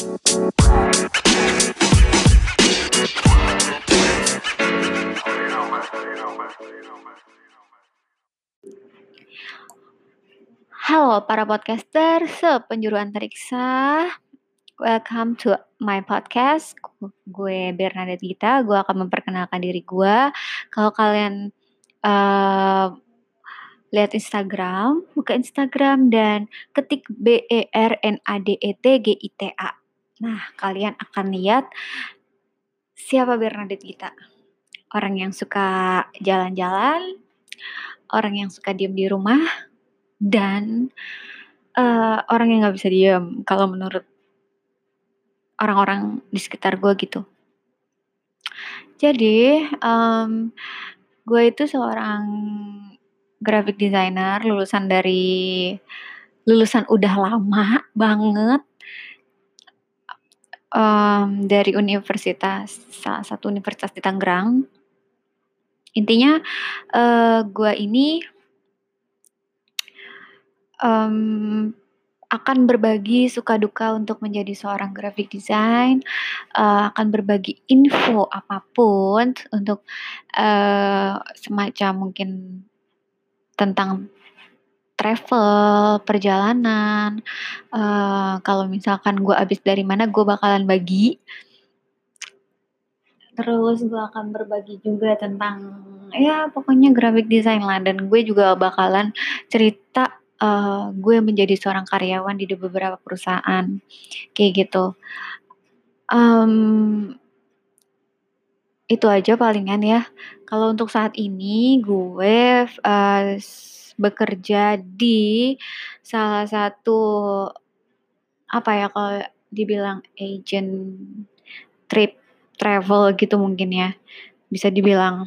Halo para podcaster sepenjuru antariksa. Welcome to my podcast. Gue Bernadette Gita. Gue akan memperkenalkan diri gue. Kalau kalian uh, lihat Instagram, buka Instagram dan ketik B E R N A D E T G I T A. Nah, kalian akan lihat siapa Bernadette Gita. Orang yang suka jalan-jalan, orang yang suka diem di rumah, dan uh, orang yang nggak bisa diem kalau menurut orang-orang di sekitar gue gitu. Jadi, um, gue itu seorang graphic designer lulusan dari lulusan udah lama banget um, dari universitas salah satu universitas di Tangerang. Intinya, uh, gua ini um, akan berbagi suka duka untuk menjadi seorang graphic design, uh, akan berbagi info apa pun untuk, uh, semacam mungkin tentang travel, perjalanan, uh, kalau misalkan gue abis dari mana, gue bakalan bagi. Terus gue akan berbagi juga tentang ya pokoknya graphic design lah dan gue juga bakalan cerita uh, gue menjadi seorang karyawan di beberapa perusahaan kayak gitu. Um, itu aja palingan ya. Kalau untuk saat ini gue uh, bekerja di salah satu apa ya kalau dibilang agent trip travel gitu mungkin ya, bisa dibilang.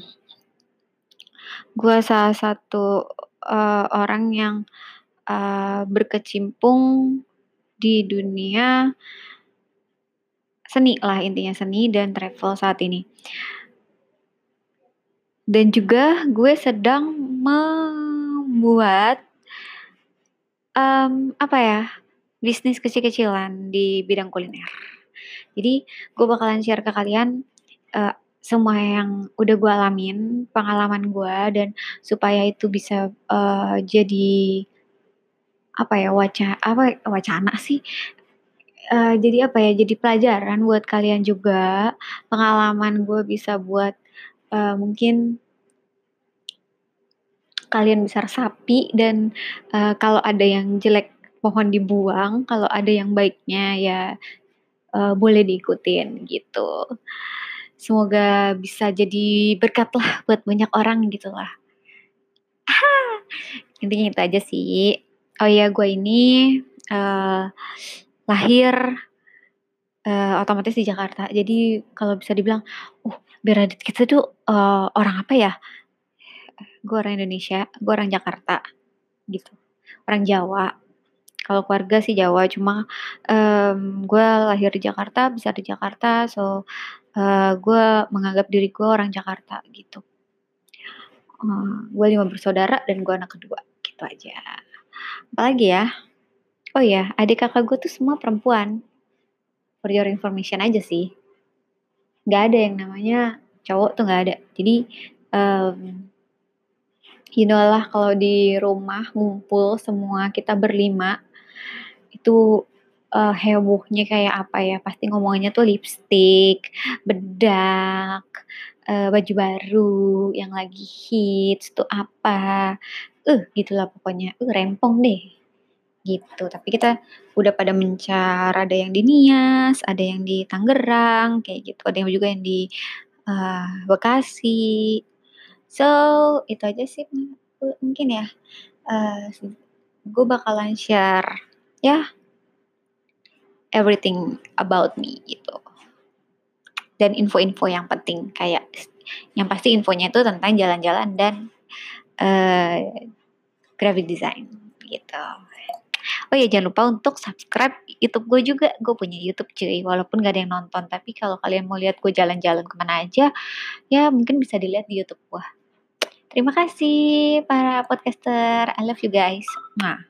Gue salah satu, uh, orang yang, uh, berkecimpung di dunia seni lah intinya, seni dan travel saat ini. Dan juga gue sedang membuat, um, apa ya, bisnis kecil-kecilan di bidang kuliner. Jadi gue bakalan share ke kalian uh, semua yang udah gue alamin, pengalaman gue dan supaya itu bisa uh, jadi apa ya wacana apa wacana sih uh, jadi apa ya jadi pelajaran buat kalian juga pengalaman gue bisa buat uh, mungkin kalian bisa sapi dan uh, kalau ada yang jelek pohon dibuang kalau ada yang baiknya ya uh, boleh diikutin gitu. Semoga bisa jadi berkat lah buat banyak orang gitu lah. Intinya itu aja sih. Oh iya, gue ini uh, lahir uh, otomatis di Jakarta. Jadi kalau bisa dibilang, uh Beradit kita tuh uh, orang apa ya? Gue orang Indonesia, gue orang Jakarta gitu. Orang Jawa, kalau keluarga sih Jawa, cuma, um, gue lahir di Jakarta, besar di Jakarta, so, uh, gue menganggap diri gue orang Jakarta gitu. Uh, gue lima bersaudara dan gue anak kedua, gitu aja. Apalagi ya? Oh ya, adik kakak gue tuh semua perempuan. For your information aja sih. Gak ada yang namanya cowok tuh gak ada. Jadi, um, you know lah kalau di rumah ngumpul semua kita berlima itu uh, hebohnya kayak apa ya, pasti ngomongnya tuh lipstick, bedak, uh, baju baru yang lagi hits tuh apa, uh, gitulah pokoknya, uh, rempong deh, gitu. Tapi kita udah pada mencar, ada yang di Nias, ada yang di Tangerang, kayak gitu, ada yang juga yang di, uh, Bekasi. So, itu aja sih mungkin ya, uh, gue bakalan share ya everything about me gitu. Dan info-info yang penting kayak yang pasti infonya itu tentang jalan-jalan dan uh, graphic design gitu. Oh ya jangan lupa untuk subscribe YouTube gue juga. Gue punya YouTube cuy. Walaupun gak ada yang nonton tapi kalau kalian mau lihat gue jalan-jalan ke mana aja ya mungkin bisa dilihat di YouTube gue Terima kasih para podcaster. I love you guys. Mwah.